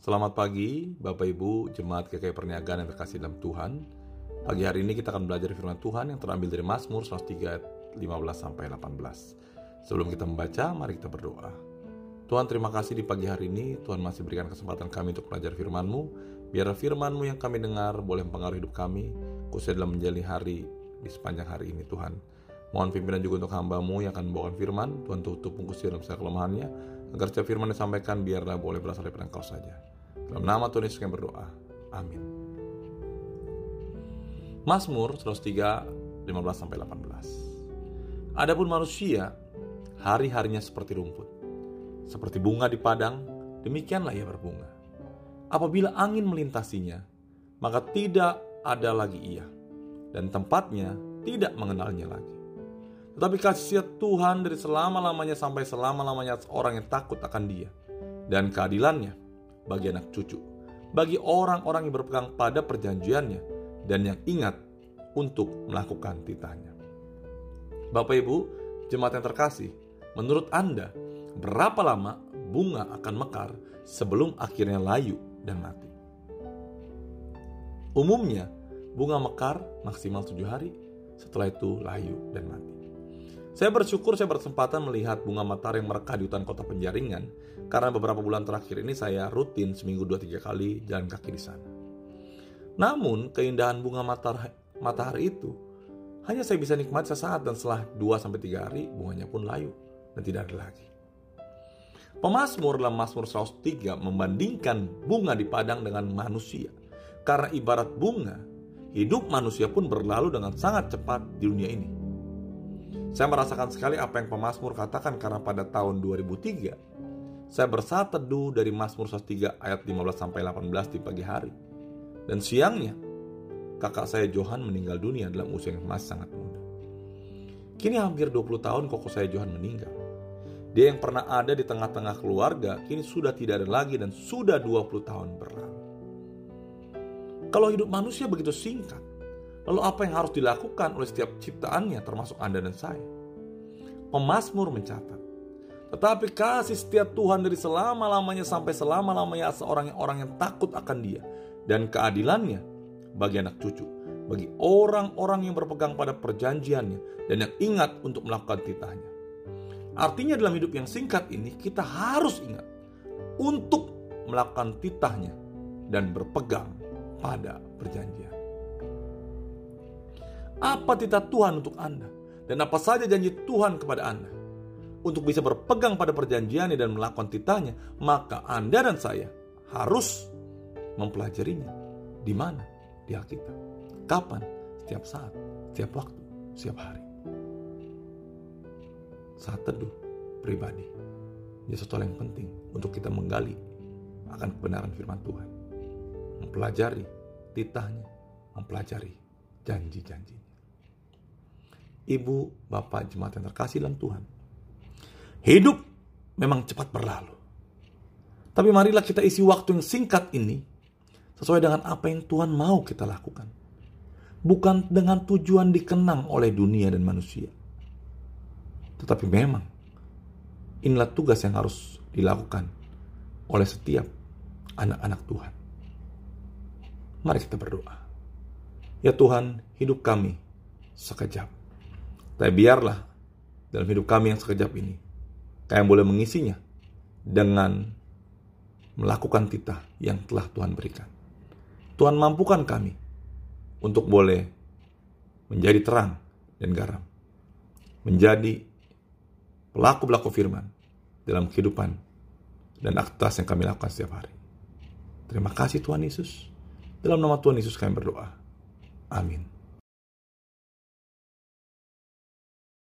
Selamat pagi, Bapak Ibu, Jemaat GKI Perniagaan yang terkasih dalam Tuhan. Pagi hari ini kita akan belajar firman Tuhan yang terambil dari Mazmur 103 ayat 15 sampai 18. Sebelum kita membaca, mari kita berdoa. Tuhan terima kasih di pagi hari ini, Tuhan masih berikan kesempatan kami untuk belajar firman-Mu. Biar firman-Mu yang kami dengar boleh mempengaruhi hidup kami, khususnya dalam menjalani hari di sepanjang hari ini Tuhan. Mohon pimpinan juga untuk hamba-Mu yang akan membawakan firman, Tuhan tutup bungkus dalam segala kelemahannya, agar setiap firman disampaikan biarlah boleh berasal dari Engkau saja. Dalam nama Tuhan Yesus kami berdoa. Amin. Mazmur 103 15 sampai 18. Adapun manusia, hari-harinya seperti rumput. Seperti bunga di padang, demikianlah ia berbunga. Apabila angin melintasinya, maka tidak ada lagi ia, dan tempatnya tidak mengenalnya lagi. Tetapi kasih Tuhan dari selama-lamanya sampai selama-lamanya orang yang takut akan dia, dan keadilannya bagi anak cucu, bagi orang-orang yang berpegang pada perjanjiannya dan yang ingat untuk melakukan titahnya. Bapak Ibu, jemaat yang terkasih, menurut Anda, berapa lama bunga akan mekar sebelum akhirnya layu dan mati? Umumnya, bunga mekar maksimal tujuh hari, setelah itu layu dan mati. Saya bersyukur saya berkesempatan melihat bunga matahari yang merekah di hutan kota Penjaringan karena beberapa bulan terakhir ini saya rutin seminggu dua tiga kali jalan kaki di sana. Namun keindahan bunga matahari, itu hanya saya bisa nikmati sesaat dan setelah 2 sampai tiga hari bunganya pun layu dan tidak ada lagi. Pemasmur dalam Mazmur 103 membandingkan bunga di padang dengan manusia. Karena ibarat bunga, hidup manusia pun berlalu dengan sangat cepat di dunia ini. Saya merasakan sekali apa yang pemazmur katakan karena pada tahun 2003 saya bersatu teduh dari Mazmur 103 ayat 15 sampai 18 di pagi hari. Dan siangnya kakak saya Johan meninggal dunia dalam usia yang masih sangat muda. Kini hampir 20 tahun koko saya Johan meninggal. Dia yang pernah ada di tengah-tengah keluarga kini sudah tidak ada lagi dan sudah 20 tahun berlalu. Kalau hidup manusia begitu singkat, Lalu apa yang harus dilakukan oleh setiap ciptaannya termasuk Anda dan saya? Pemasmur mencatat, tetapi kasih setiap Tuhan dari selama-lamanya sampai selama-lamanya seorang yang orang yang takut akan dia dan keadilannya bagi anak cucu, bagi orang-orang yang berpegang pada perjanjiannya dan yang ingat untuk melakukan titahnya. Artinya dalam hidup yang singkat ini kita harus ingat untuk melakukan titahnya dan berpegang pada perjanjian. Apa titah Tuhan untuk Anda? Dan apa saja janji Tuhan kepada Anda? Untuk bisa berpegang pada perjanjiannya dan melakukan titahnya, maka Anda dan saya harus mempelajarinya. Di mana? Di Alkitab. Kapan? Setiap saat, setiap waktu, setiap hari. Saat teduh pribadi. Ini sesuatu yang penting untuk kita menggali akan kebenaran firman Tuhan. Mempelajari titahnya, mempelajari janji-janjinya ibu, bapak, jemaat yang terkasih dalam Tuhan. Hidup memang cepat berlalu. Tapi marilah kita isi waktu yang singkat ini sesuai dengan apa yang Tuhan mau kita lakukan. Bukan dengan tujuan dikenang oleh dunia dan manusia. Tetapi memang inilah tugas yang harus dilakukan oleh setiap anak-anak Tuhan. Mari kita berdoa. Ya Tuhan, hidup kami sekejap tapi biarlah dalam hidup kami yang sekejap ini, kalian boleh mengisinya dengan melakukan titah yang telah Tuhan berikan. Tuhan mampukan kami untuk boleh menjadi terang dan garam. Menjadi pelaku-pelaku firman dalam kehidupan dan aktivitas yang kami lakukan setiap hari. Terima kasih Tuhan Yesus. Dalam nama Tuhan Yesus kami berdoa. Amin.